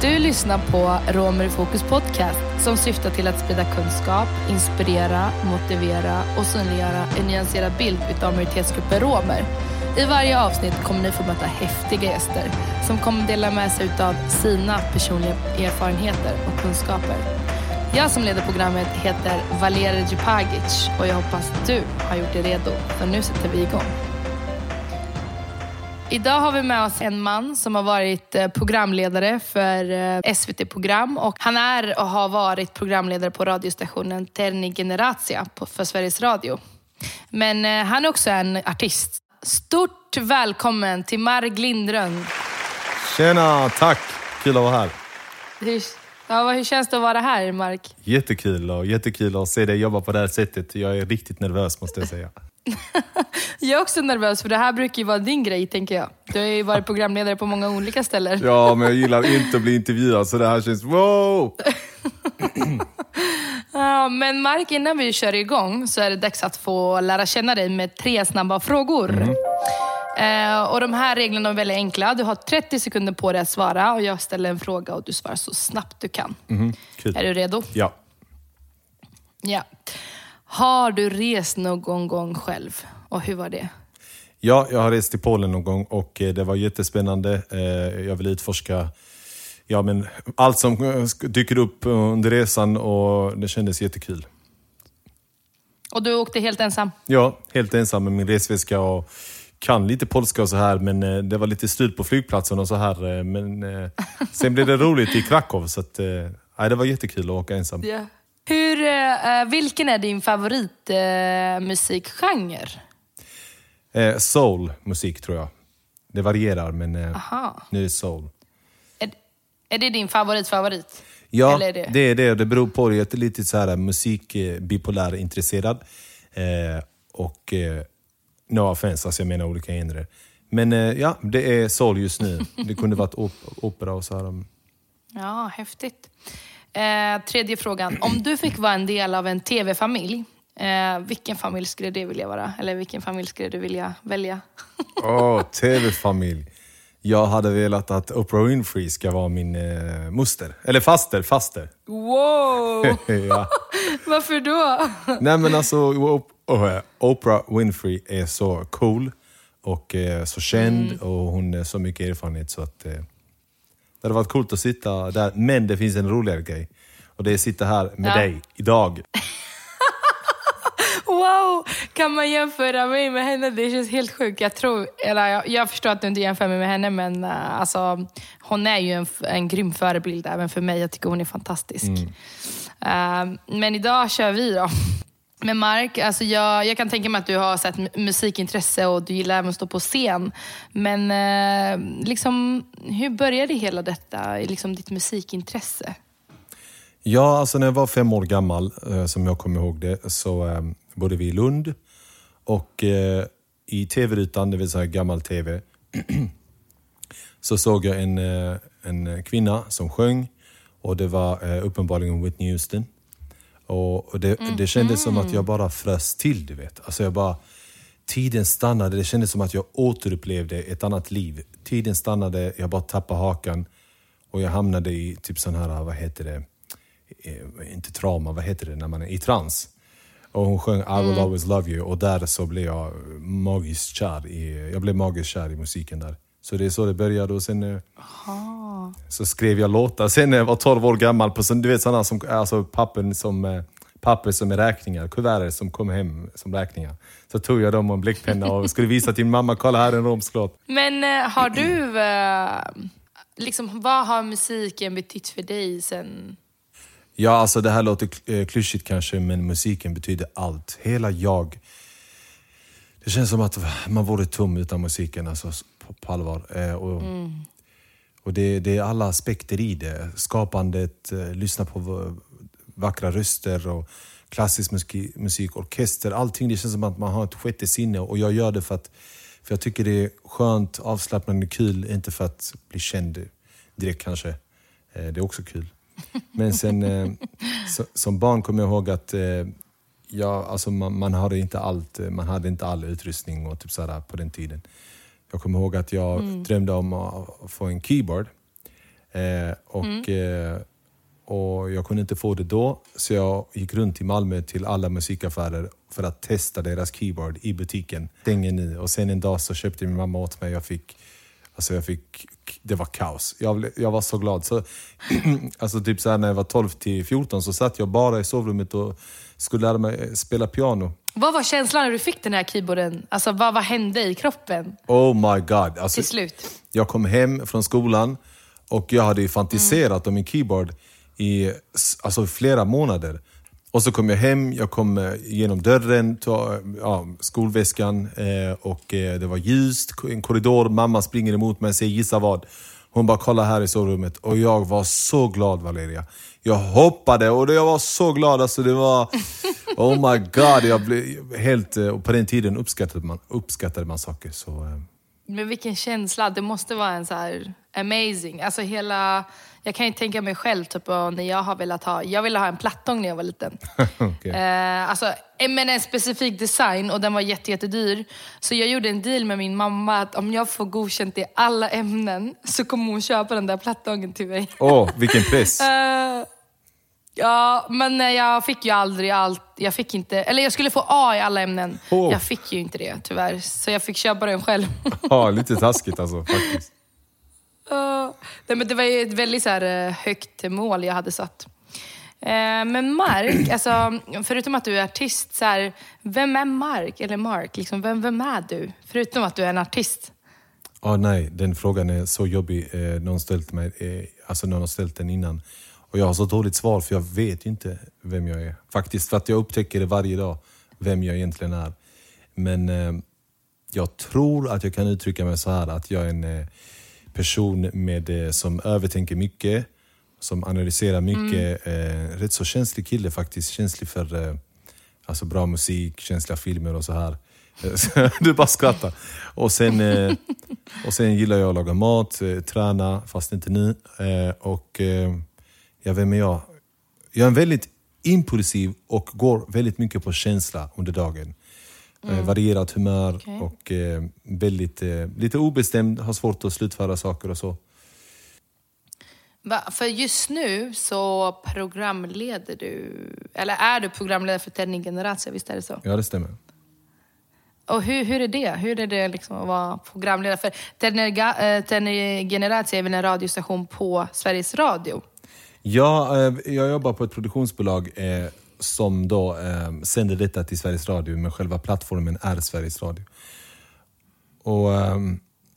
Du lyssnar på Romer i fokus podcast som syftar till att sprida kunskap, inspirera, motivera och synliggöra en nyanserad bild utav majoritetsgruppen romer. I varje avsnitt kommer ni få möta häftiga gäster som kommer dela med sig utav sina personliga erfarenheter och kunskaper. Jag som leder programmet heter Valeria Djupagic och jag hoppas du har gjort dig redo för nu sätter vi igång. Idag har vi med oss en man som har varit eh, programledare för eh, SVT-program och han är och har varit programledare på radiostationen Terni Generatia för Sveriges Radio. Men eh, han är också en artist. Stort välkommen till Marg Lindrön. Tjena, tack! Kul att vara här. Hur, ja, hur känns det att vara här, Mark? Jättekul och jättekul att se dig jobba på det här sättet. Jag är riktigt nervös måste jag säga. Jag är också nervös för det här brukar ju vara din grej, tänker jag. Du har ju varit programledare på många olika ställen. Ja, men jag gillar inte att bli intervjuad så det här känns wow! ja, men Mark, innan vi kör igång så är det dags att få lära känna dig med tre snabba frågor. Mm. Eh, och De här reglerna är väldigt enkla. Du har 30 sekunder på dig att svara och jag ställer en fråga och du svarar så snabbt du kan. Mm. Är du redo? Ja. Ja. Har du rest någon gång själv? Och hur var det? Ja, jag har rest till Polen någon gång och eh, det var jättespännande. Eh, jag vill utforska ja, men allt som eh, dyker upp under resan och det kändes jättekul. Och du åkte helt ensam? Ja, helt ensam med min resväska och kan lite polska och så här, men det var lite strul på flygplatsen och så här. Men sen blev det roligt i Krakow, så att, nej, det var jättekul att åka ensam. Yeah. Hur, eh, vilken är din favoritmusikgenre? Eh, soul musik tror jag. Det varierar, men eh, nu är det soul. Är, är det din favoritfavorit? Ja, är det? det? är det. Det beror på. Jag är lite så här musikbipolär intresserad. Eh, och eh, no offense, alltså jag menar olika genrer. Men eh, ja, det är soul just nu. Det kunde varit op opera och så här. Ja, häftigt. Eh, tredje frågan. Om du fick vara en del av en tv-familj, eh, vilken familj skulle det vilja vara? Eller vilken familj skulle du vilja välja? Åh, oh, tv-familj. Jag hade velat att Oprah Winfrey ska vara min eh, moster. Eller faster, faster. Wow! Varför då? Nej men alltså, Oprah Winfrey är så cool och eh, så känd mm. och hon har så mycket erfarenhet så att eh, det hade varit coolt att sitta där, men det finns en roligare grej. Och det är att sitta här med ja. dig idag. wow! Kan man jämföra mig med henne? Det känns helt sjukt. Jag, tror, eller jag, jag förstår att du inte jämför mig med henne, men uh, alltså, hon är ju en, en grym förebild även för mig. Jag tycker hon är fantastisk. Mm. Uh, men idag kör vi då. Men Mark, alltså jag, jag kan tänka mig att du har sett musikintresse och du gillar även att stå på scen. Men eh, liksom, hur började hela detta, liksom ditt musikintresse? Ja, alltså när jag var fem år gammal, eh, som jag kommer ihåg det, så eh, bodde vi i Lund. Och eh, i tv-rutan, det vill säga gammal tv, så såg jag en, eh, en kvinna som sjöng. Och det var eh, uppenbarligen Whitney Houston. Och, det, mm. det kändes som att jag bara frös till, du vet. Alltså jag bara, tiden stannade. Det kändes som att jag återupplevde ett annat liv. Tiden stannade, jag bara tappade hakan och jag hamnade i typ sån här, vad heter det? Eh, inte trauma, vad heter det när man är i trans? Och hon sjöng I will mm. always love you och där så blev jag magiskt kär i, jag blev magiskt kär i musiken där. Så det är så det började och sen eh, Aha. så skrev jag låtar. Sen när jag var 12 år gammal, på du vet sådana som, alltså papper som, eh, papper som är räkningar, kuvert som kommer hem som räkningar. Så tog jag dem och en bläckpenna och skulle visa till mamma, kolla här är en låt. Men eh, har du, liksom, vad har musiken betytt för dig sen Ja, alltså det här låter klyschigt kanske, men musiken betyder allt. Hela jag. Det känns som att man vore tom utan musiken. Alltså, på, allvar. Eh, och, mm. och det, det, är alla aspekter i det. Skapandet, eh, lyssna på vackra röster och klassisk musik, musik, orkester. Allting. Det känns som att man har ett sjätte sinne och jag gör det för att för jag tycker det är skönt, avslappnande, kul. Inte för att bli känd direkt kanske. Eh, det är också kul. Men sen så, som barn kommer jag ihåg att ja, alltså man, man, hade inte allt, man hade inte all utrustning och typ sådär på den tiden. Jag kommer ihåg att jag mm. drömde om att få en keyboard. Eh, och, eh, och Jag kunde inte få det då, så jag gick runt i Malmö till alla musikaffärer för att testa deras keyboard i butiken. Stänger i. Och sen en dag så köpte min mamma åt mig. Jag fick, alltså jag fick, det var kaos. Jag, jag var så glad. Så, alltså typ så när jag var 12 till 14 så satt jag bara i sovrummet och skulle lära mig spela piano. Vad var känslan när du fick den här keyboarden? Alltså vad, vad hände i kroppen Oh my god. Alltså, till slut? Jag kom hem från skolan och jag hade fantiserat om min keyboard i alltså, flera månader. Och så kom jag hem, jag kom eh, genom dörren, ta, ja, skolväskan eh, och eh, det var ljust, en korridor, mamma springer emot mig och säger gissa vad? Hon bara kolla här i sovrummet och jag var så glad Valeria. Jag hoppade och jag var så glad. Alltså det var... Oh my god, jag blev helt... Eh, och på den tiden uppskattade man, uppskattade man saker. Så, eh, Men vilken känsla. Det måste vara en så här amazing. Alltså hela... Jag kan ju tänka mig själv typ, när jag har velat ha... Jag ville ha en plattång när jag var liten. Okej. eh, alltså, eh, men en specifik design och den var jätte, jättedyr. Så jag gjorde en deal med min mamma att om jag får godkänt i alla ämnen så kommer hon köpa den där plattången till mig. Åh, vilken press. Eh, ja, men eh, jag fick ju aldrig allt. Jag fick inte, eller jag skulle få A i alla ämnen. Åh. Jag fick ju inte det tyvärr, så jag fick köpa den själv. Ja, lite taskigt alltså faktiskt. Uh, nej, men det var ju ett väldigt så här, eh, högt mål jag hade satt. Eh, men Mark, alltså, förutom att du är artist, så här, vem är Mark? Eller Mark, liksom, vem, vem är du? Förutom att du är en artist. Oh, nej, den frågan är så jobbig. Eh, någon, ställt mig, eh, alltså någon har ställt den innan. Och jag har så dåligt svar för jag vet ju inte vem jag är. Faktiskt för att jag upptäcker det varje dag, vem jag egentligen är. Men eh, jag tror att jag kan uttrycka mig så här att jag är en eh, person med, eh, som övertänker mycket, som analyserar mycket. Eh, rätt så känslig kille faktiskt. Känslig för eh, alltså bra musik, känsliga filmer och så här. Du bara skrattar. Och sen, eh, och sen gillar jag att laga mat, eh, träna, fast inte nu. Eh, och ja, vem är jag? Jag är väldigt impulsiv och går väldigt mycket på känsla under dagen. Eh, varierat humör Okej. och eh, väldigt, eh, lite obestämd, har svårt att slutföra saker och så. Va? För just nu så programleder du, eller är du programledare för Tändning Generation, visst är det så? Ja, det stämmer. Och hur, hur är det? Hur är det liksom att vara programledare? För Tändning Generation är väl en radiostation på Sveriges Radio? Ja, eh, jag jobbar på ett produktionsbolag eh, som då eh, sänder detta till Sveriges Radio, men själva plattformen är Sveriges Radio. Och eh,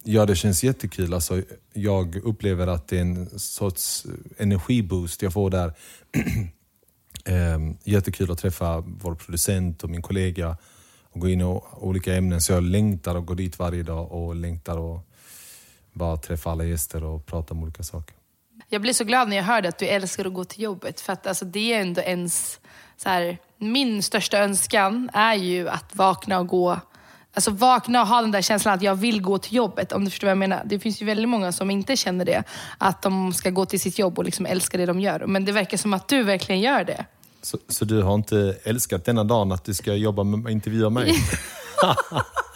Ja, det känns jättekul. Alltså, jag upplever att det är en sorts energiboost jag får där. eh, jättekul att träffa vår producent och min kollega och gå in i olika ämnen. Så jag längtar att gå dit varje dag och längtar att bara träffa alla gäster och prata om olika saker. Jag blir så glad när jag hörde att du älskar att gå till jobbet. För att alltså, det är ändå ens... Så här, min största önskan är ju att vakna och gå... Alltså vakna och ha den där känslan att jag vill gå till jobbet. Om du förstår vad jag menar. Det finns ju väldigt många som inte känner det. Att de ska gå till sitt jobb och liksom älska det de gör. Men det verkar som att du verkligen gör det. Så, så du har inte älskat denna dagen att du ska jobba med intervjua mig?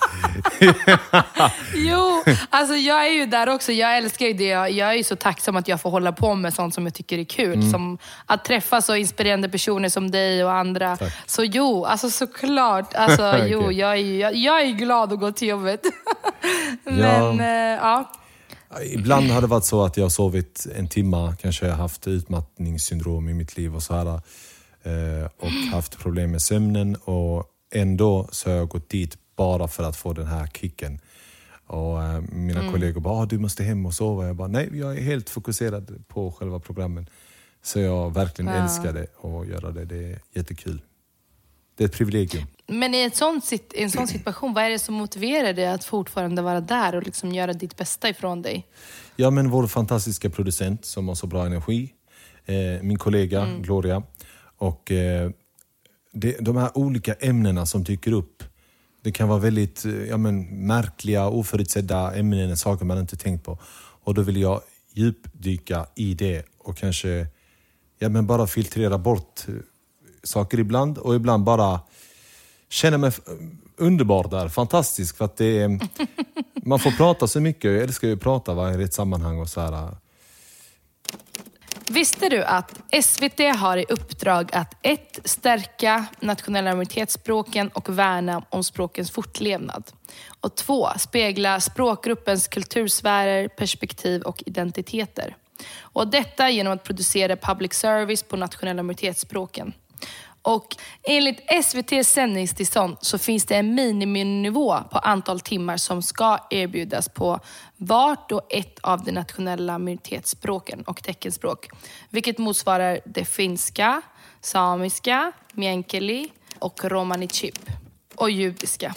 Jo, alltså jag är ju där också. Jag älskar ju det. Jag är ju så tacksam att jag får hålla på med sånt som jag tycker är kul. Som att träffa så inspirerande personer som dig och andra. Tack. Så jo, alltså såklart. Alltså, Okej. jo, jag är, ju- jag, jag är glad att gå till jobbet. Men Ja. eh, ja. Ibland har det varit så att jag har sovit en timma, kanske jag har haft utmattningssyndrom i mitt liv och så här. eh, Och haft problem med sömnen och ändå så har jag gått dit bara för att få den här kicken. Och eh, mina kollegor bara, ah, du måste hem och sova. Jag bara, nej jag är helt fokuserad på själva programmen. Så jag verkligen Ja. älskar det och göra det. Det är jättekul. Det är ett privilegium. Men i ett sånt, i en sån situation, vad är det som motiverar dig att fortfarande vara där och liksom göra ditt bästa ifrån dig? Ja, men vår fantastiska producent som har så bra energi. Eh, min kollega Gloria. Och eh, det, de här olika ämnena som dyker upp. Det kan vara väldigt eh, ja, men, märkliga, oförutsedda ämnen, saker man inte tänkt på. Och då vill jag djupdyka i det och kanske ja, men bara filtrera bort eh, saker ibland och ibland bara känna mig eh, underbar där, fantastisk. För att det är, man får prata så mycket, jag älskar ju att prata va, i rätt sammanhang och så här. Visste du att SVT har i uppdrag att ett, Stärka nationella minoritetsspråken och värna om språkens fortlevnad. Och två, Spegla språkgruppens kultursfärer, perspektiv och identiteter. Och detta genom att producera public service på nationella minoritetsspråken. Och enligt SVTs sändningstillstånd så finns det en miniminivå på antal timmar som ska erbjudas på vart och ett av de nationella minoritetsspråken och teckenspråk. Vilket motsvarar det finska, samiska, meänkieli och romani chib och judiska.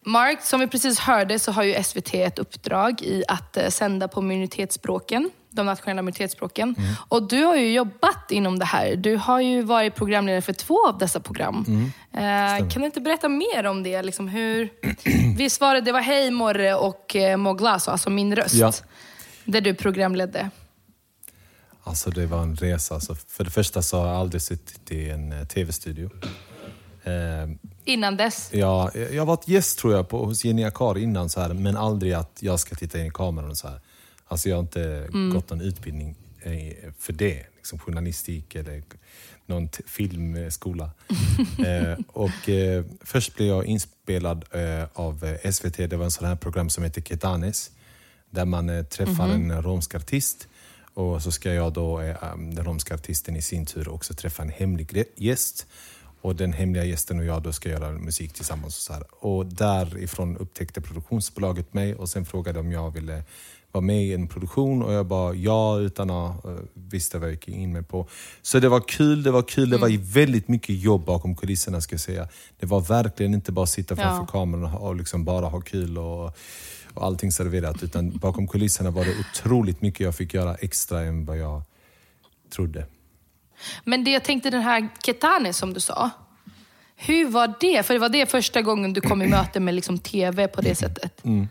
Mark, som vi precis hörde så har ju SVT ett uppdrag i att eh, sända på minoritetsspråken, de nationella minoritetsspråken. Mm. Och du har ju jobbat inom det här. Du har ju varit programledare för två av dessa program. Mm. Eh, kan du inte berätta mer om det? Liksom hur... Visst var det, det var Hej Morre och eh, Moglaso, alltså Min röst, Ja. där du programledde. Alltså det var en resa. Alltså, för det första så har jag aldrig suttit i en eh, tv-studio. Eh, Innan dess. Ja, jag har varit gäst tror jag på, hos Jenny Akar innan, så här, men aldrig att jag ska titta in i kameran. och så här. Alltså jag har inte gått någon utbildning eh, för det. Liksom journalistik eller någon filmskola. eh, och, eh, först blev jag inspelad eh, av eh, SVT. Det var en sån här program som heter Ketanes. Där man eh, träffar en romsk artist. Och så ska jag då, den romska artisten i sin tur också träffa en hemlig gäst. Och den hemliga gästen och jag då ska göra musik tillsammans. Och, så här. och därifrån upptäckte produktionsbolaget mig och sen frågade om jag ville vara med i en produktion och jag bara ja utan att uh, visste vad jag gick in med på. Så det var kul, det var kul, det var väldigt mycket jobb bakom kulisserna ska jag säga. Det var verkligen inte bara sitta framför Ja. kameran och, liksom bara ha kul och, och allting serverat. Utan bakom kulisserna var det otroligt mycket jag fick göra extra än vad jag trodde. Men det jag tänkte, den här Ketane som du sa. Hur var det? För det var det första gången du kom i möte med liksom TV på det sättet. Mm.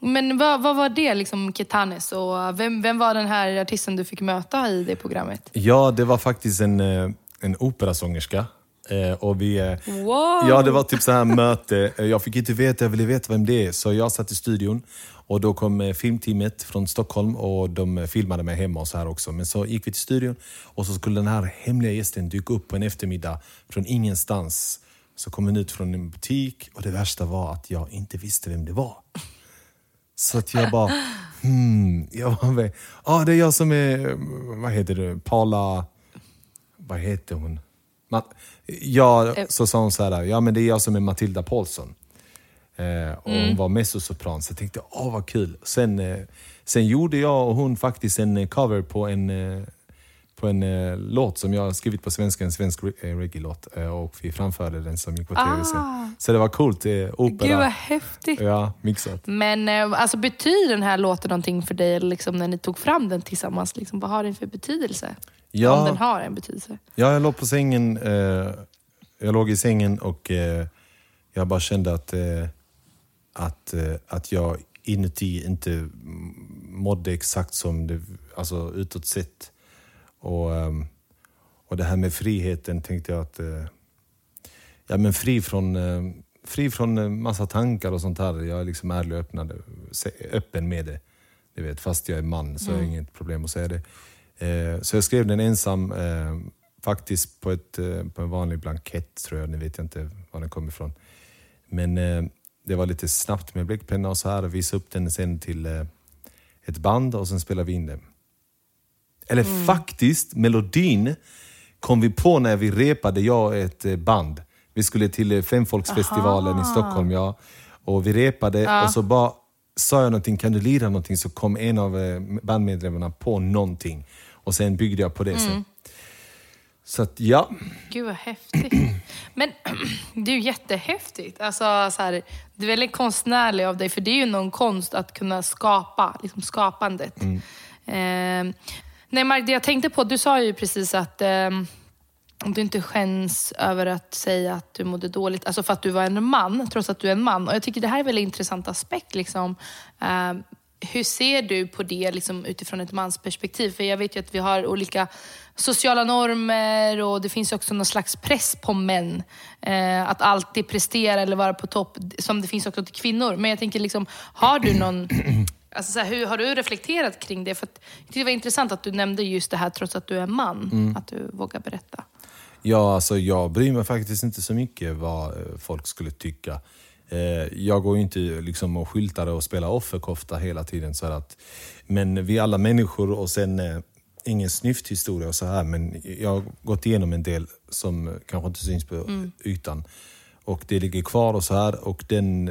Men vad, vad var det, liksom Ketanes? Och vem, vem var den här artisten du fick möta i det programmet? Ja, det var faktiskt en, eh, en operasångerska. Eh, Och vi, eh, Wow! Ja, det var typ så här möte. Jag fick inte veta, jag ville veta vem det är. Så jag satt i studion och då kom filmteamet från Stockholm och de filmade mig hemma och så här också. Men så gick vi till studion och så skulle den här hemliga gästen dyka upp på en eftermiddag från ingenstans. Så kom hon ut från en butik och det värsta var att jag inte visste vem det var. Så att jag bara, hmm. Jag med. Ja, det är jag som är, vad heter det, Paula, vad heter hon? Ja, så sa hon så här, ja men det är jag som är Matilda Paulsson. Eh, och Hon var mezzosopran, så jag tänkte, åh vad kul. Sen, eh, sen gjorde jag och hon faktiskt en eh, cover på en, eh, på en eh, låt som jag har skrivit på svenska, en svensk re- eh, reggae-låt. Eh, och vi framförde den som gick på tv sen. Ah. Så det var coolt, eh, opera. Gud vad häftigt. Ja, mixat. Men eh, alltså, betyder den här låten någonting för dig liksom, när ni tog fram den tillsammans? Liksom, vad har den för betydelse? Ja. Om den har en betydelse. Ja, jag låg på sängen. Eh, jag låg i sängen och eh, jag bara kände att, att, att jag inuti inte mådde exakt som det alltså utåt sett. Och, ehm, och det här med friheten tänkte jag att... Eh, ja, men fri från, eh, fri från eh, massa tankar och sånt här. Jag är liksom ärlig och öppnad, öppen med det. Du vet, fast jag är man så är det inget problem att säga det. Eh, så jag skrev den ensam, eh, faktiskt på, ett, på en vanlig blankett tror jag. Nu vet jag inte var den kom ifrån. Men det var lite snabbt med bläckpenna och så här. och Visa upp den sen till ett band och sen spelade vi in den. Eller faktiskt, melodin kom vi på när vi repade, jag och ett eh, band. Vi skulle till eh, Femfolksfestivalen i Stockholm, ja. Och vi repade och så bara sa jag någonting, kan du lira någonting? Så kom en av eh, bandmedlemmarna på någonting. Och sen byggde jag på det sen. Så att ja, Gud vad häftigt. Men det är ju jättehäftigt. Alltså, så här, det är väldigt konstnärligt av dig, för det är ju någon konst att kunna skapa, liksom skapandet. Mm. Eh, nej Mark, det jag tänkte på, du sa ju precis att eh, du inte skäms över att säga att du mådde dåligt, alltså för att du var en man, trots att du är en man. Och jag tycker det här är en väldigt intressant aspekt. Liksom. Eh, hur ser du på det liksom, utifrån ett mansperspektiv? För jag vet ju att vi har olika sociala normer och det finns också någon slags press på män. Eh, att alltid prestera eller vara på topp, som det finns också till kvinnor. Men jag tänker, liksom, har du någon Alltså så här, hur har du reflekterat kring det? För att, jag tyckte det var intressant att du nämnde just det här trots att du är man. Att du vågar berätta. Ja, alltså jag bryr mig faktiskt inte så mycket vad eh, folk skulle tycka. Eh, Jag går ju inte liksom och skyltar och spelar offerkofta hela tiden. Så att, men vi är alla människor och sen eh, ingen snyfthistoria och så här, men jag har gått igenom en del som kanske inte syns på ytan. Och det ligger kvar och så här och den,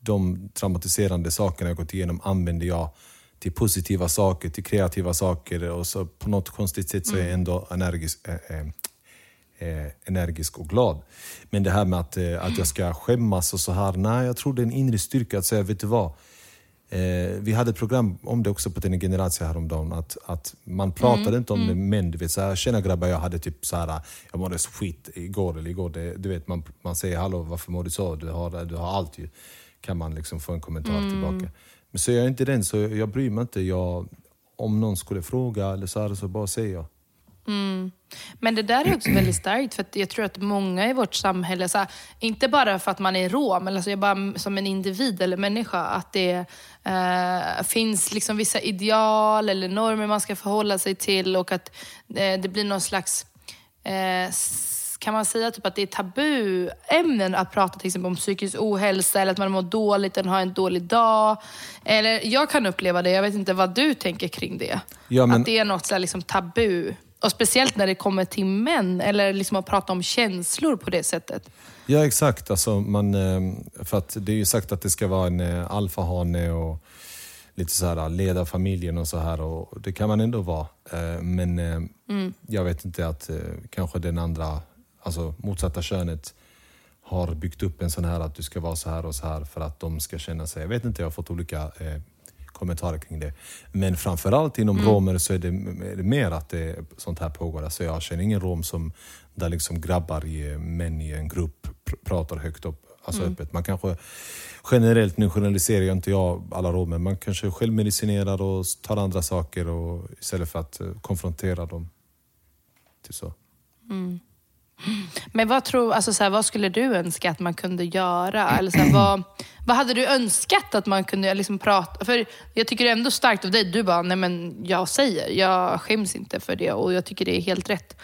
de traumatiserande sakerna jag gått igenom använder jag till positiva saker, till kreativa saker och så på något konstigt sätt så är jag ändå energisk, eh, eh, eh, energisk och glad. Men det här med att, eh, att jag ska skämmas och så här, nej jag tror det är en inre styrka att säga, vet du vad? Eh, vi hade ett program om det också på Tidning Generation häromdagen, att, att man pratade inte om det, men du vet så här, tjena grabbar, jag hade typ så här, jag mådde så skit igår eller igår. Det, du vet, man, man säger hallå, varför mår du så? Du har, du har allt ju. Kan man liksom få en kommentar tillbaka. Men så är jag inte den, så jag, jag bryr mig inte. Jag, om någon skulle fråga eller så här, så bara säger jag. Men det där är också väldigt starkt för att jag tror att många i vårt samhälle, så här, inte bara för att man är rom, eller alltså jag bara som en individ eller människa, att det eh, finns liksom vissa ideal eller normer man ska förhålla sig till och att eh, det blir någon slags eh, kan man säga typ att det är tabuämnen att prata till exempel om psykisk ohälsa eller att man mår dåligt eller har en dålig dag? Eller jag kan uppleva det, jag vet inte vad du tänker kring det. Ja, men- Att det är något så liksom tabu. Och speciellt när det kommer till män, eller liksom att prata om känslor på det sättet. Ja exakt, alltså man, eh, för att det är ju sagt att det ska vara en eh, alfahane och lite så här leda familjen och så här och det kan man ändå vara. Eh, Men eh, jag vet inte att eh, kanske den andra, alltså motsatta könet har byggt upp en sån här att du ska vara så här och så här för att de ska känna sig, jag vet inte, jag har fått olika eh, kommentarer kring det. Men framförallt inom romer så är det, är det mer att det, sånt här pågår. Alltså jag känner ingen rom som där liksom grabbar, i, män i en grupp pr- pratar högt upp, alltså öppet. Man kanske generellt, nu generaliserar jag inte jag alla romer, man kanske självmedicinerar och tar andra saker och, istället för att eh, konfrontera dem. Typ så. Men vad, tror, alltså så här, vad skulle du önska att man kunde göra? Eller så här, vad, vad hade du önskat att man kunde liksom prata? För jag tycker det är ändå starkt av dig. Du bara, nej men jag säger, jag skäms inte för det och jag tycker det är helt rätt.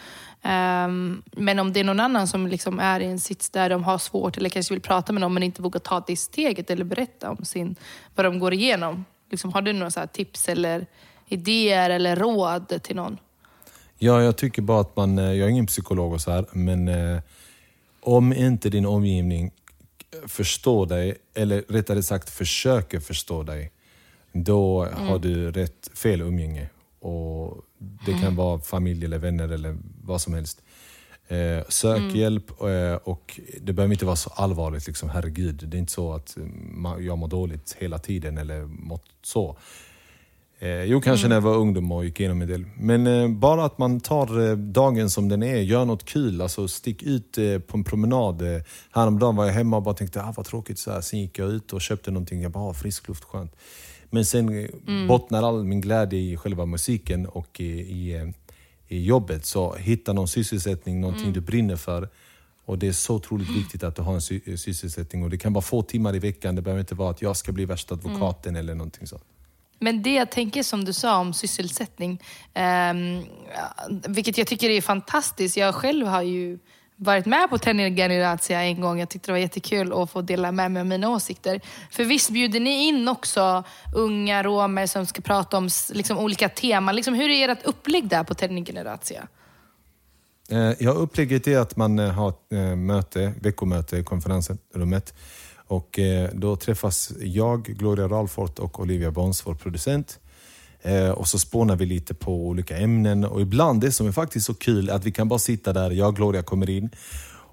Um, men om det är någon annan som liksom är i en sits där de har svårt eller kanske vill prata med någon men inte vågar ta det steget eller berätta om sin, vad de går igenom. Liksom, har du några så här tips eller idéer eller råd till någon? Ja, jag tycker bara att man, eh, jag är ingen psykolog och så här, men eh, om inte din omgivning förstår dig, eller rättare sagt försöker förstå dig, då har du rätt fel umgänge. Och det kan vara familj eller vänner eller vad som helst. Eh, sök hjälp eh, och det behöver inte vara så allvarligt. Liksom, herregud, det är inte så att ma- jag mår dåligt hela tiden eller mått så. Eh, jo, kanske när jag var ungdom och gick igenom en del. Men eh, bara att man tar eh, dagen som den är, gör något kul. Alltså stick ut eh, på en promenad. Eh, häromdagen var jag hemma och bara tänkte, ah, vad tråkigt. Så här. Sen gick jag ut och köpte någonting. Jag bara, ah, frisk luft, skönt. Men sen eh, bottnar all min glädje i själva musiken och i, i, eh, i jobbet. Så hitta någon sysselsättning, någonting du brinner för. Och Det är så otroligt viktigt att du har en sy- sysselsättning. Och Det kan vara få timmar i veckan. Det behöver inte vara att jag ska bli värsta advokaten eller någonting sånt. Men det jag tänker som du sa om sysselsättning, eh, vilket jag tycker är fantastiskt. Jag själv har ju varit med på Tennis Generatia en gång. Jag tyckte det var jättekul att få dela med mig av mina åsikter. För visst bjuder ni in också unga romer som ska prata om liksom, olika teman. Liksom, hur är ert upplägg där på Tennis Generatia? Eh, ja, upplägget är att man eh, har ett eh, möte, veckomöte i konferensrummet. Och eh, då träffas jag, Gloria Ralfort och Olivia Bons, vår producent. Eh, Och så spånar vi lite på olika ämnen. Och ibland, det som är faktiskt så kul, att vi kan bara sitta där, jag och Gloria kommer in.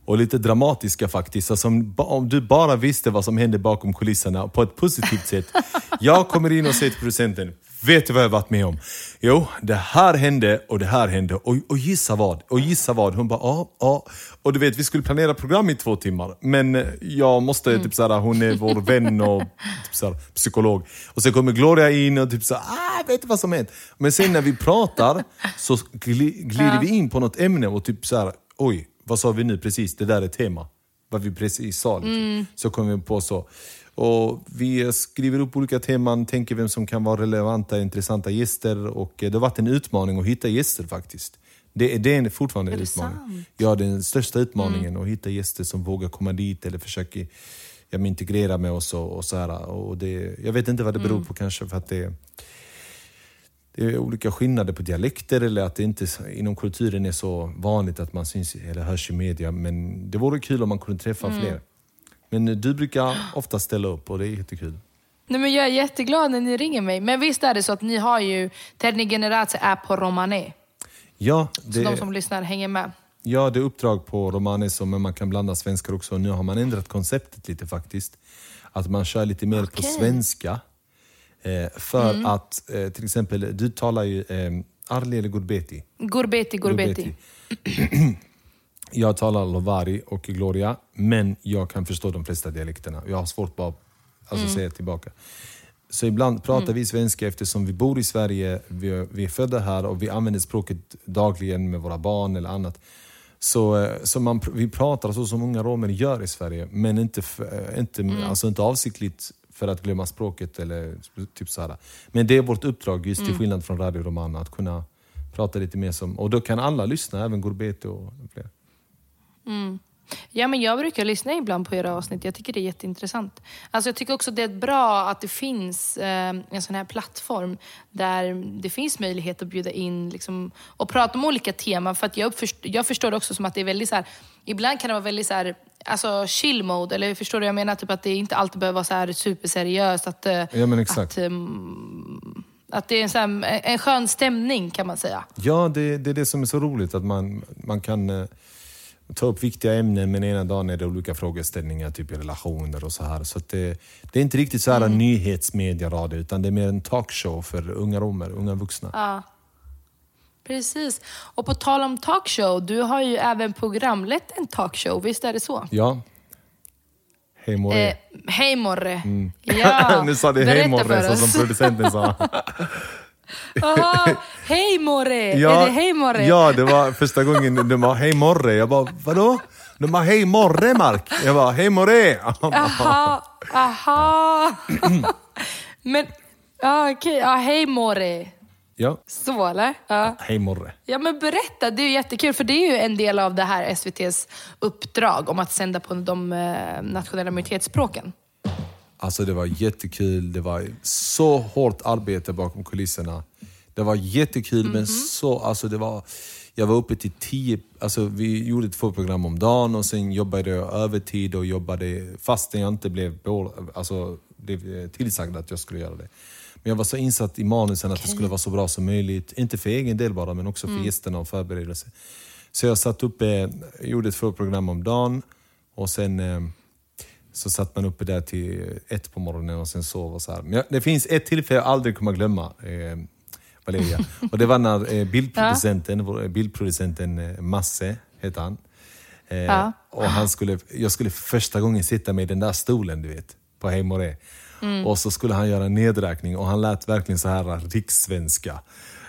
Och lite dramatiska faktiskt. Alltså, om du bara visste vad som hände bakom kulisserna på ett positivt sätt. Jag kommer in och säger till producenten, vet du vad jag varit med om? Jo, det här hände och det här hände. Och, och gissa vad? Och gissa vad? Hon bara, ja, ja. Och du vet, vi skulle planera program i två timmar. Men eh, jag måste, typ såhär, hon är vår vän och typ såhär, psykolog. Och sen kommer Gloria in och typ såhär, ah, vet du vad som hänt? Men sen när vi pratar så gli, glider vi in på något ämne och typ såhär, oj, vad sa vi nu precis? Det där är tema. Vad vi precis sa. Liksom. Så kommer vi på så. Och vi skriver upp olika teman, tänker vem som kan vara relevanta, intressanta gäster. Och det har varit en utmaning att hitta gäster faktiskt. Det, det är fortfarande en Är utmaning. sant? Ja, den största utmaningen att hitta gäster som vågar komma dit eller försöker ja, men integrera med oss. Och, och så här. Och det, jag vet inte vad det beror på, kanske för att det, det är olika skillnader på dialekter eller att det inte inom kulturen är så vanligt att man syns eller hörs i media. Men det vore kul om man kunde träffa fler. Men du brukar ofta ställa upp och det är jättekul. Nej, men jag är jätteglad när ni ringer mig. Men visst är det så att ni har ju Terni Generace är på romane. Ja, Så det, de som lyssnar hänger med. ja, det är uppdrag på romanes men man kan blanda svenskar också. Nu har man ändrat konceptet lite faktiskt. Att man kör lite mer på Okej. svenska. Eh, för att eh, till exempel, du talar ju eh, Arli eller Gurbeti? Gurbeti, gurbeti. Jag talar Lovari och Gloria, men jag kan förstå de flesta dialekterna. Jag har svårt bara att alltså, säga tillbaka. Så ibland pratar vi svenska eftersom vi bor i Sverige, vi är, vi är födda här och vi använder språket dagligen med våra barn eller annat. Så, eh, så man, vi pratar så som många romer gör i Sverige, men inte, eh, inte, alltså inte avsiktligt för att glömma språket. Eller typ så här. Men det är vårt uppdrag, just till skillnad från Radio Romana, att kunna prata lite mer som... Och då kan alla lyssna, även Gurbete och fler. Ja, men jag brukar lyssna ibland på era avsnitt. Jag tycker det är jätteintressant. Alltså, jag tycker också det är bra att det finns eh, en sån här plattform där det finns möjlighet att bjuda in liksom, och prata om olika teman. För att jag, uppförst- jag förstår det också som att det är väldigt så här, ibland kan det vara väldigt så här, alltså chill mode. Eller förstår du? Jag menar typ att det inte alltid behöver vara så här superseriöst. Att, eh, Ja, men exakt. Att, ehm, att det är en, så här, en skön stämning kan man säga. Ja, det, det är det som är så roligt, att man, man kan eh, ta upp viktiga ämnen men ena dagen är det olika frågeställningar, typ i relationer och så här. Så det, det är inte riktigt så här Mm. nyhetsmediaradio, utan det är mer en talkshow för unga romer, unga vuxna. Ja. Precis. Och på tal om talkshow, du har ju även programlett en talkshow, visst är det så? Ja. Hej Morre. Eh, hej Morre. Ja, nu sa det hej Morre, så som producenten sa. Hej Morre! är det hej Morre? Ja, det var första gången de var hej Morre. Jag bara, vadå? De bara, hej Morre Mark. Jag bara, hej Morre. Aha, aha. Men, ja okej, ja, hej Morre. Ja, Så eller? Ja. hej Morre. Ja men berätta, det är ju jättekul för det är ju en del av det här SVTs uppdrag om att sända på de eh, nationella minoritetsspråken. Alltså det var jättekul. Det var så hårt arbete bakom kulisserna. Det var jättekul men så, alltså det var... Jag var uppe till tio, alltså vi gjorde två program om dagen och sen jobbade jag övertid och jobbade fastän jag inte blev, alltså, blev tillsagd att jag skulle göra det. Men jag var så insatt i manusen att det skulle vara så bra som möjligt. Inte för egen del bara, men också för gästerna och förberedelse. Så jag satt uppe, gjorde två program om dagen och sen eh, så satt man uppe där till ett på morgonen och sen sov och så här. Men det finns ett tillfälle jag aldrig kommer glömma, eh, Valeria. Och det var när eh, bildproducenten, vår, bildproducenten eh, Masse, heter han. Eh, Ja. Och han skulle, jag skulle för första gången sitta med den där stolen, du vet, på Hej Moré. Och så skulle han göra en nedräkning och han lät verkligen så här rikssvenska.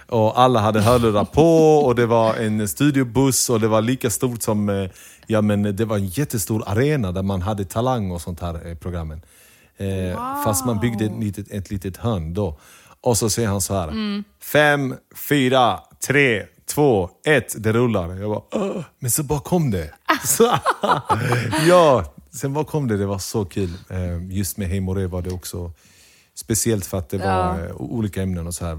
Och alla hade hörlurar på och det var en studiobuss och det var lika stort som, eh, ja men det var en jättestor arena där man hade Talang och sånt här eh, programmen. Eh, Fast man byggde ett litet, ett litet hörn då. Och så säger han så här. Fem, fyra, tre, två, ett. Det rullar. Jag bara, "Åh." men så bara kom det. Så, ja, sen bara kom det. Det var så kul. Just med Hej var det också speciellt för att det var Ja. olika ämnen och så här.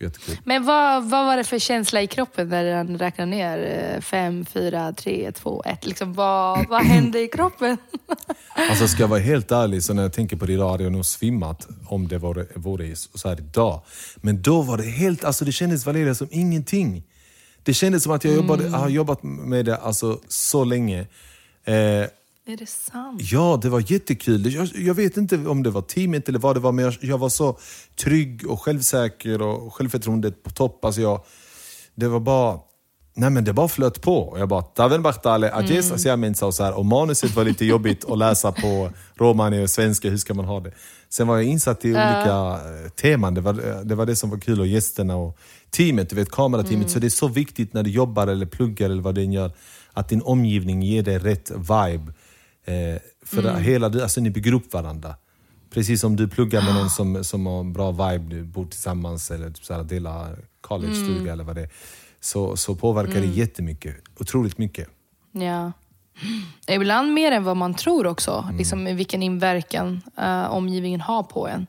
Jättekul. Men vad, vad var det för känsla i kroppen när han räknade ner eh, fem, fyra, tre, två, ett? Liksom, vad, vad hände i kroppen? Alltså ska jag vara helt ärlig, så när jag tänker på det idag hade jag nog svimmat om det vore, vore så här idag. Men då var det helt, alltså det kändes Valeria som ingenting. Det kändes som att jag jobbade, har jobbat med det alltså, så länge. Eh, Är det sant? Ja, det var jättekul. Jag, jag vet inte om det var teamet eller vad det var, men jag, jag var så trygg och självsäker och självförtroendet på topp. Alltså jag, det var bara... Nej men det bara flöt på. Och jag bara, Taven Bachtale, Ajes mm. och så här. Och manuset var lite jobbigt att läsa på romani och svenska, hur ska man ha det? Sen var jag insatt i olika eh, teman, det var, det var det som var kul. Och gästerna och teamet, du vet kamerateamet. Så det är så viktigt när du jobbar eller pluggar eller vad du än gör, att din omgivning ger dig rätt vibe. Eh, för mm. hela, alltså ni bygger upp varandra. Precis som du pluggar med någon som, som har en bra vibe, du bor tillsammans eller typ så här, delar college-stuga mm. eller vad det är. Så, så påverkar mm. det jättemycket. Otroligt mycket. Ja. Ibland mer än vad man tror också. Mm. Liksom vilken inverkan uh, omgivningen har på en.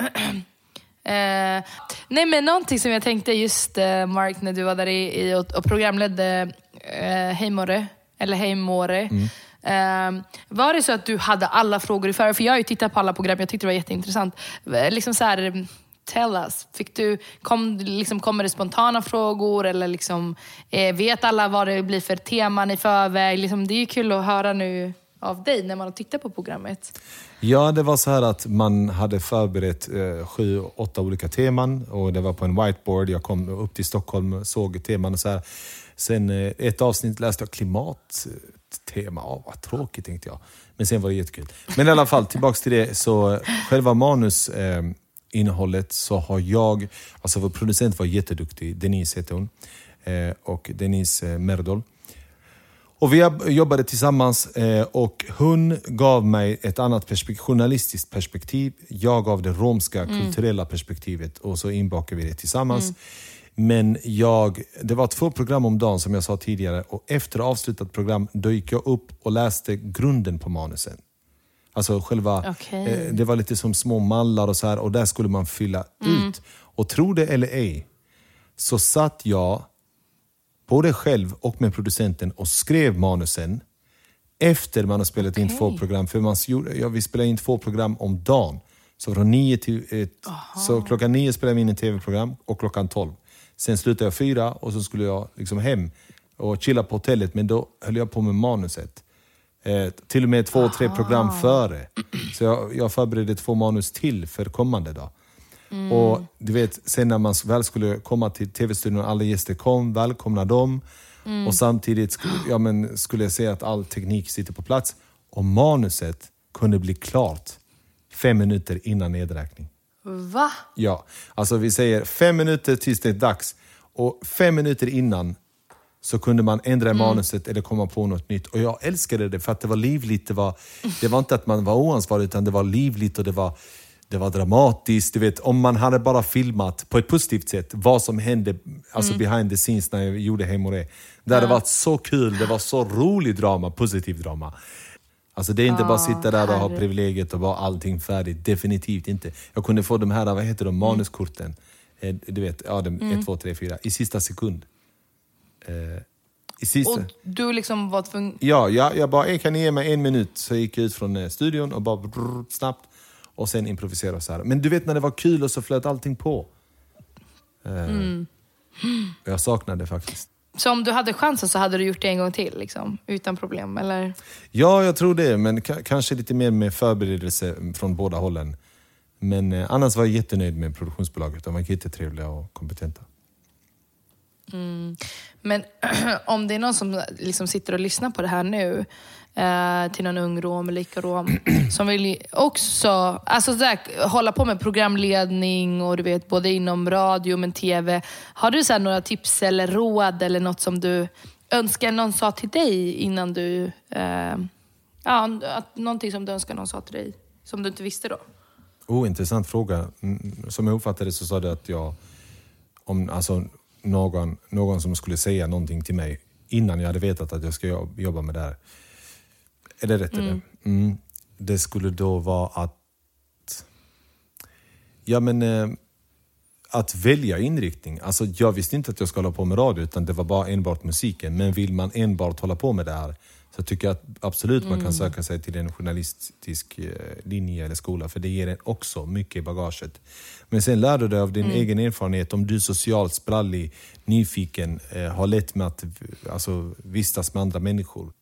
uh, nej men någonting som jag tänkte just uh, Mark när du var där i, i och, och programledde uh, Hej Morre, eller Hej Måre. Mm. Ehm, var det så att du hade alla frågor i förväg? För jag har ju tittat på alla program, jag tyckte det var jätteintressant. Eh, liksom så här, tell us. Fick du, kom, liksom, kommer det spontana frågor eller liksom, eh, vet alla vad det blir för teman i förväg? Liksom, det är ju kul att höra nu av dig när man har tittat på programmet. Ja, det var så här att man hade förberett eh, sju, åtta olika teman och det var på en whiteboard. Jag kom upp till Stockholm och såg teman och så här. Sen eh, ett avsnitt läste jag klimat klimattema. Oh, vad tråkigt tänkte jag. Men sen var det jättekul. Men i alla fall, tillbaks till det. Så själva manus eh, så har jag, alltså vår producent var jätteduktig, Denise heter hon, eh, och Denise eh, Merdol. Och vi jobbade tillsammans eh, och hon gav mig ett annat perspektiv, journalistiskt perspektiv. Jag gav det romska mm. kulturella perspektivet och så inbakade vi det tillsammans. Mm. Men jag, det var två program om dagen som jag sa tidigare och efter avslutat program då gick jag upp och läste grunden på manusen. Alltså själva, okay. eh, det var lite som små mallar och så här och där skulle man fylla mm. ut. Och tro det eller ej, så satt jag både själv och med producenten och skrev manusen efter man har spelat okay. in två program. För man, ja, vi spelade in två program om dagen. Så från nio till ett, så klockan nio spelade vi in ett tv-program och klockan tolv. Sen slutade jag fyra och så skulle jag liksom hem och chilla på hotellet, men då höll jag på med manuset. Eh, till och med två, tre program före. Så jag, jag förberedde två manus till för kommande dag. Mm. Och du vet, sen när man väl skulle komma till tv-studion, alla gäster kom, välkomna dem. Mm. Och samtidigt skulle, ja, men, skulle jag se att all teknik sitter på plats. Och manuset kunde bli klart fem minuter innan nedräkning. Va? Ja, alltså vi säger fem minuter tills det är dags. Och fem minuter innan så kunde man ändra mm. manuset eller komma på något nytt. Och jag älskade det för att det var livligt. Det var, det var inte att man var oansvarig, utan det var livligt och det var, det var dramatiskt. Du vet, om man hade bara filmat på ett positivt sätt vad som hände alltså mm. behind the scenes när jag gjorde Hem och det. Hade varit så kul, det var så rolig drama, positiv drama. Alltså det är inte oh, bara sitta där och ha privilegiet och bara allting färdigt. Definitivt inte. Jag kunde få de här, vad heter de, manuskorten. Eh, du vet, ja, de, mm. 1, 2, 3, 4. I sista sekund. Eh, i sista... Och du liksom var tvungen... Ja, jag, jag bara, kan ni ge mig en minut? Så jag gick ut från eh, studion och bara brrr, snabbt. Och sen improvisera så här. Men du vet när det var kul och så flöt allting på. Eh, mm. Jag saknade det faktiskt. Så om du hade chansen så hade du gjort det en gång till? Liksom, utan problem? Eller? Ja, jag tror det. Men kanske lite mer med förberedelse från båda hållen. Men eh, annars var jag jättenöjd med produktionsbolaget. De var jättetrevliga och kompetenta. Mm. Men om det är någon som liksom sitter och lyssnar på det här nu, eh, till någon ung rom eller icke-rom, som vill också alltså där, hålla på med programledning och du vet både inom radio men tv. Har du så några tips eller råd eller något som du önskar någon sa till dig innan du... Eh, ja, att, någonting som du önskar någon sa till dig, som du inte visste då? Oh, intressant fråga. Mm, som jag uppfattade det så sa du att jag, om, alltså, någon, någon som skulle säga någonting till mig innan jag hade vetat att jag ska jobba med det här. Är det rätt? Mm. Mm. Det skulle då vara att... Ja men... Eh, att välja inriktning. Alltså, jag visste inte att jag skulle hålla på med radio, utan det var bara enbart musiken. Men vill man enbart hålla på med det här så tycker jag att absolut mm. man kan mm. söka sig till en journalistisk eh, linje eller skola, för det ger en också mycket i bagaget. Men sen lär du dig av din mm. egen erfarenhet, om du är socialt sprallig, nyfiken, eh, har lätt med att alltså, vistas med andra människor.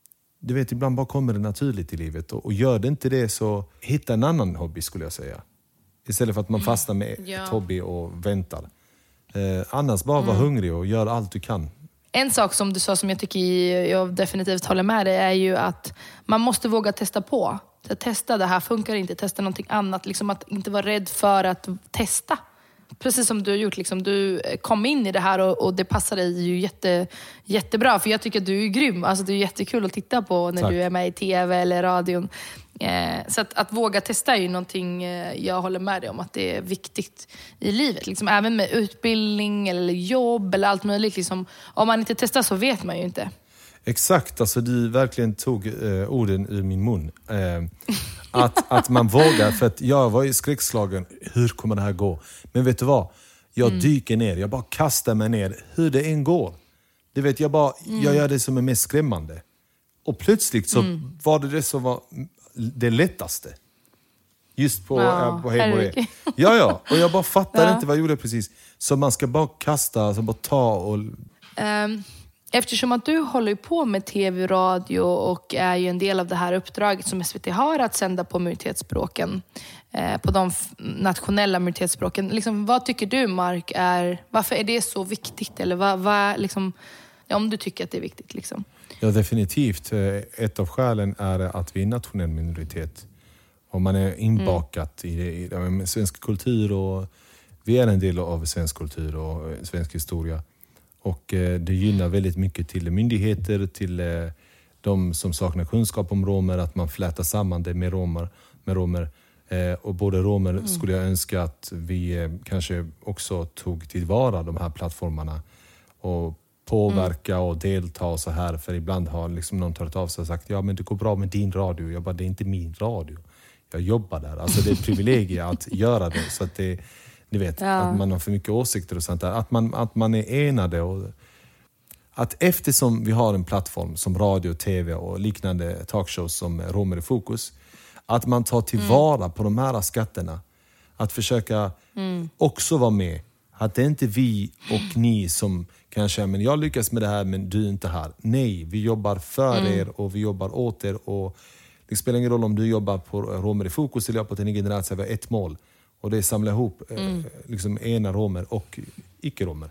Du vet, ibland bara kommer det naturligt i livet. Och, och gör det inte det, så hitta en annan hobby skulle jag säga. Istället för att man fastnar med ja. ett hobby och väntar. Eh, annars bara mm. var hungrig och gör allt du kan. En sak som du sa som jag tycker jag definitivt håller med dig är ju att man måste våga testa på. Så testa, det här funkar inte, testa någonting annat. Liksom att inte vara rädd för att testa. Precis som du har gjort. Liksom, du kom in i det här och, och, det passar dig ju jätte, jättebra. För jag tycker att du är grym. Alltså, du är jättekul att titta på när Tack. du är med i TV eller radion. Eh, så att, att, våga testa är ju någonting eh, jag håller med dig om att det är viktigt i livet. Liksom, även med utbildning eller jobb eller allt möjligt. Liksom, om man inte testar så vet man ju inte. Exakt, alltså du verkligen tog eh, orden ur min mun. Eh, att, att man vågar, för att jag var ju skräckslagen. Hur kommer det här gå? Men vet du vad? Jag mm. dyker ner, jag bara kastar mig ner, hur det än går. Du vet, jag, bara, mm. jag gör det som är mest skrämmande. Och plötsligt så mm. var det det som var det lättaste. Just på, ja, äh, på hem och det. Ja, ja. Och jag bara fattade ja. inte vad jag gjorde precis. Så man ska bara kasta, alltså bara ta och... Um, eftersom att du håller på med tv och radio och är ju en del av det här uppdraget som SVT har att sända på minoritetsspråken, eh, på de nationella minoritetsspråken. Liksom, vad tycker du Mark, är, varför är det så viktigt? Eller vad, vad, liksom, om du tycker att det är viktigt. Liksom. Ja, definitivt. Eh, ett av skälen är att vi är nationell minoritet. Och man är inbakat mm. i, i, svensk kultur och vi är en del av svensk kultur och svensk historia. Och eh, det gynnar väldigt mycket till myndigheter, till de som saknar kunskap om romer, att man flätar samman det med romer. Med romer. Och både romer mm. skulle jag önska att vi kanske också tog tillvara de här plattformarna och påverka och delta och så här. För ibland har liksom någon tagit av sig och sagt ja men det går bra med din radio. Jag bara, det är inte min radio. Jag jobbar där. Alltså det är ett privilegium att göra det. Så att det, ni vet, ja. att man har för mycket åsikter och sånt där. Att man, att man är enade. Och, att eftersom vi har en plattform som radio, tv och liknande talkshows som Romer i fokus. Att man tar tillvara mm. på de här skatterna. Att försöka mm. också vara med. Att det är inte vi och ni som kanske, men jag lyckas med det här men du är inte här. Nej, vi jobbar för mm. er och vi jobbar åt er. Och det spelar ingen roll om du jobbar på Romer i fokus eller på Tidningen Generation. Vi har ett mål och det är att samla ihop eh, mm. liksom, ena romer och icke-romer.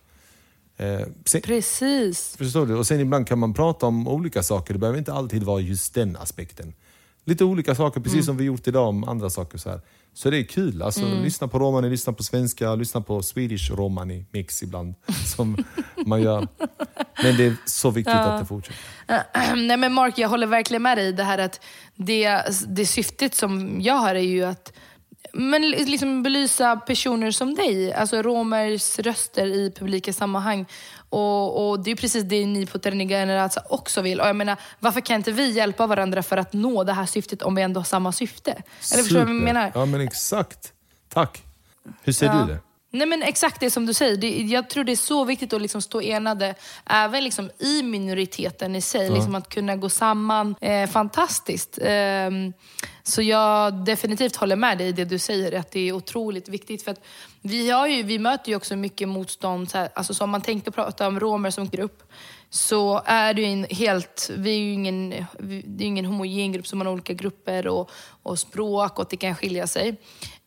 Eh, Precis. Förstår du? Och sen ibland kan man prata om olika saker. Det behöver inte alltid vara just den aspekten. Lite olika saker, precis mm. som vi gjort idag om andra saker. Så här. Så det är kul. Alltså, mm. Lyssna på romani, lyssna på svenska, lyssna på Swedish romani mix ibland. Som man gör. Men det är så viktigt ja. att det fortsätter. Nej men Mark, jag håller verkligen med dig. Det här att det, det syftet som jag har är ju att men liksom belysa personer som dig, alltså romers röster i publika sammanhang. Och, och, Det är precis det ni på Terniga Generata också vill. Och jag menar, varför kan inte vi hjälpa varandra för att nå det här syftet om vi ändå har samma syfte? Eller förstår du vad jag menar? Ja men exakt. Tack. Hur ser ja. du det? Nej men exakt det som du säger. Det, jag tror det är så viktigt att liksom stå enade, även liksom i minoriteten i sig. Ja. Liksom att kunna gå samman. Eh, fantastiskt. Eh, så jag definitivt håller med dig i det du säger, att det är otroligt viktigt. För att vi, har ju, vi möter ju också mycket motstånd. Så här, alltså, som man tänkte prata om romer som grupp, så är det ju en helt... Vi är ju ingen, det är ingen homogen grupp som har olika grupper och, och språk och det kan skilja sig.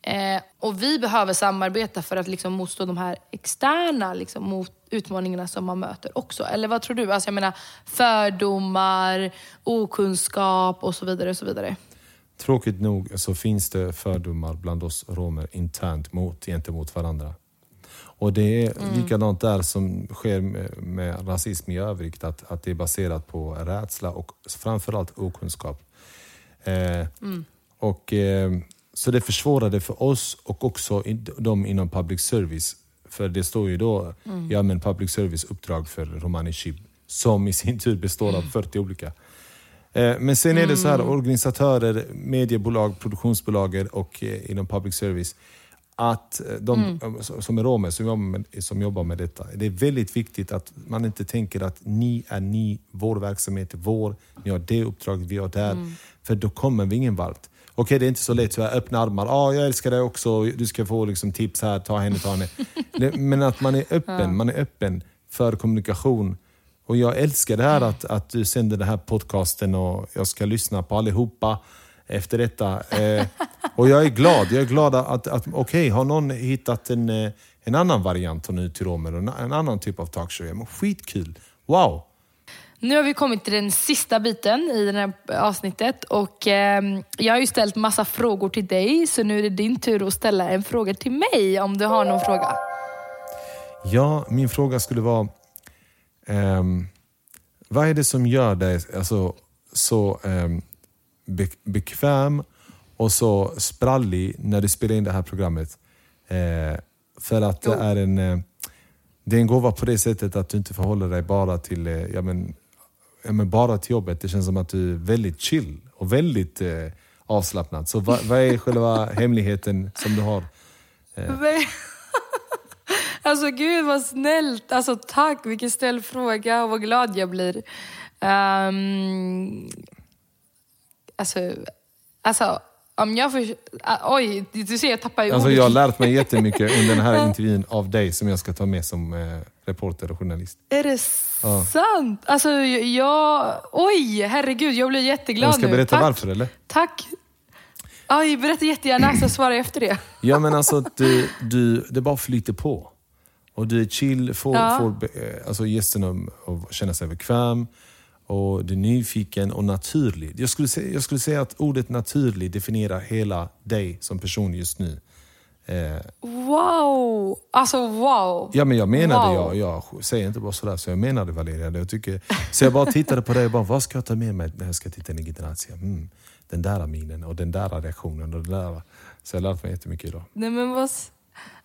Eh, och vi behöver samarbeta för att liksom motstå de här externa liksom, mot utmaningarna som man möter också. Eller vad tror du? Alltså jag menar fördomar, okunskap och så vidare. Och så vidare. Tråkigt nog så finns det fördomar bland oss romer internt mot, gentemot varandra. Och det är mm. likadant där som sker med, med rasism i övrigt, att, att det är baserat på rädsla och framförallt okunskap. Eh, mm. och, eh, så det försvårade för oss och också de inom public service. För det står ju då mm. ja, men public service uppdrag för Romani Chib, som i sin tur består av 40 mm. olika. Eh, men sen är det så här, mm. organisatörer, mediebolag, produktionsbolag och eh, inom public service att eh, de mm. som är romer, som jobbar, med, som jobbar med detta, det är väldigt viktigt att man inte tänker att ni är ni, vår verksamhet är vår, ni har det uppdraget, vi har där. Mm. För då kommer vi ingen vart. Okej, okay, det är inte så lätt, så här, öppna armar. ah, jag älskar dig också, du ska få liksom, tips här, ta henne, ta henne. Men att man är öppen, ja. man är öppen för kommunikation. Och jag älskar det här mm. att, att du sänder den här podcasten och jag ska lyssna på allihopa efter detta. Eh, och jag är glad. Jag är glad att, att okej, okay, har någon hittat en, eh, en annan variant av Nu till Romer, en, annan typ av talkshow? Men skitkul! Wow! Nu har vi kommit till den sista biten i det här avsnittet och eh, jag har ju ställt massa frågor till dig så nu är det din tur att ställa en fråga till mig om du har någon fråga. Ja, min fråga skulle vara ehm, vad är det som gör dig alltså, så ehm, be bekväm och så sprallig när du spelar in det här programmet? Eh, för att det är en eh, det är en gåva på det sättet att du inte förhåller dig bara till, eh, ja, men, ja, men bara till jobbet. Det känns som att du är väldigt chill och väldigt eh, avslappnad. Så vad, vad är själva hemligheten som du har? Eh? Alltså gud vad snällt. Alltså tack, vilken snäll fråga och vad glad jag blir. Um, alltså, alltså om jag för... Ah, oj, du ser jag tappar ju alltså, Jag har lärt mig jättemycket under den här intervjun av dig som jag ska ta med som eh, reporter och journalist. Är det ja. sant? Alltså jag... Oj, herregud, jag blir jätteglad nu. Jag ska nu. berätta Tack. varför eller? Tack. Oj, berätta jättegärna så svarar jag efter det. ja men alltså, du, du, det bara flyter på. Och du är chill, får, ja. får eh, alltså, gästerna att känna sig bekväm och du är nyfiken och naturlig. Jag skulle, säga, jag skulle säga att ordet naturlig definierar hela dig som person just nu. Eh, wow! Alltså wow! Ja men jag menade, wow. jag, jag säger inte bara sådär, så jag menade Valeria. Jag tycker, så jag bara tittade på dig och bara, vad ska jag ta med mig när jag ska titta in i Grazia? Mm, den där minen och den där reaktionen och den där. Så jag har lärt mig jättemycket idag. Nej men vad...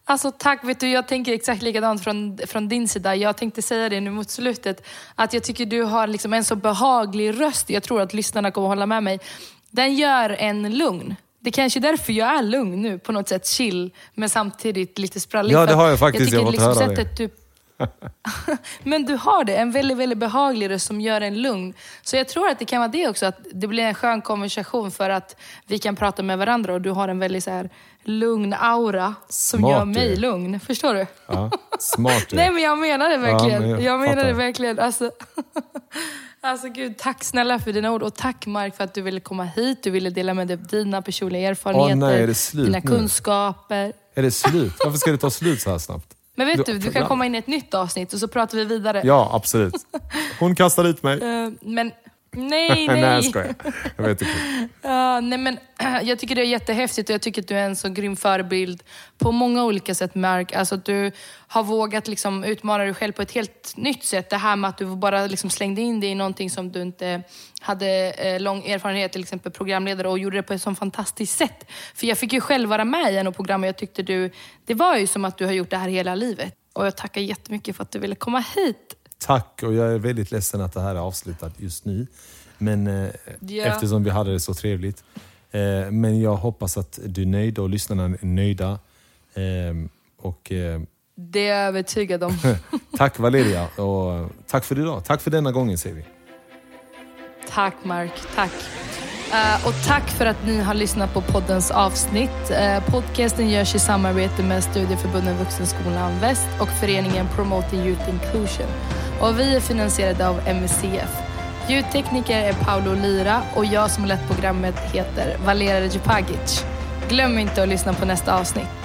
Alltså tack, vet du, jag tänker exakt likadant från, från din sida. Jag tänkte säga det nu mot slutet, att jag tycker du har liksom en så behaglig röst. Jag tror att lyssnarna kommer hålla med mig. Den gör en lugn. Det är kanske är därför jag är lugn nu, på något sätt chill, men samtidigt lite sprallig. Ja, det har jag faktiskt. Jag, jag fått liksom höra det. Du, men du har det, en väldigt, väldigt behaglig röst som gör en lugn. Så jag tror att det kan vara det också, att det blir en skön konversation för att vi kan prata med varandra och du har en väldigt så här, lugn aura som smart gör mig lugn. Förstår du? Ja, smart Nej men jag menar det verkligen. Ja, jag, jag menar det verkligen. Alltså, alltså gud, tack snälla för dina ord och tack Mark för att du ville komma hit. Du ville dela med dig av dina personliga erfarenheter, oh, nej, dina kunskaper. Är det slut? Varför ska det ta slut så här snabbt? Men vet du, du kan komma in i ett nytt avsnitt och så pratar vi vidare. Ja, absolut. Hon kastar ut mig. Uh, men nej, nej. nej, jag skojar. Jag vet inte. Uh, nej, men, jag tycker det är jättehäftigt och jag tycker att du är en så grym förebild på många olika sätt, Mark. Alltså att du har vågat liksom utmana dig själv på ett helt nytt sätt. Det här med att du bara liksom slängde in dig i någonting som du inte hade eh, lång erfarenhet, till exempel programledare, och gjorde det på ett så fantastiskt sätt. För jag fick ju själv vara med i en av programmen. Jag tyckte du, det var ju som att du har gjort det här hela livet. Och jag tackar jättemycket för att du ville komma hit. Tack, och jag är väldigt ledsen att det här är avslutat just nu. Men eh, ja. eftersom vi hade det så trevligt. Eh, men jag hoppas att du är nöjd och lyssnarna är nöjda. Eh, och, eh, det är jag övertygad om. tack Valeria och tack för idag. Tack för denna gången säger vi. Tack Mark, tack. Uh, och tack för att ni har lyssnat på poddens avsnitt. Uh, podcasten görs i samarbete med Studieförbundet Vuxenskolan Väst och föreningen Promoting Youth Inclusion. Och vi är finansierade av MUCF. Ljudtekniker är Paolo Lira och jag som lett programmet heter Valera Djupagic. Glöm inte att lyssna på nästa avsnitt.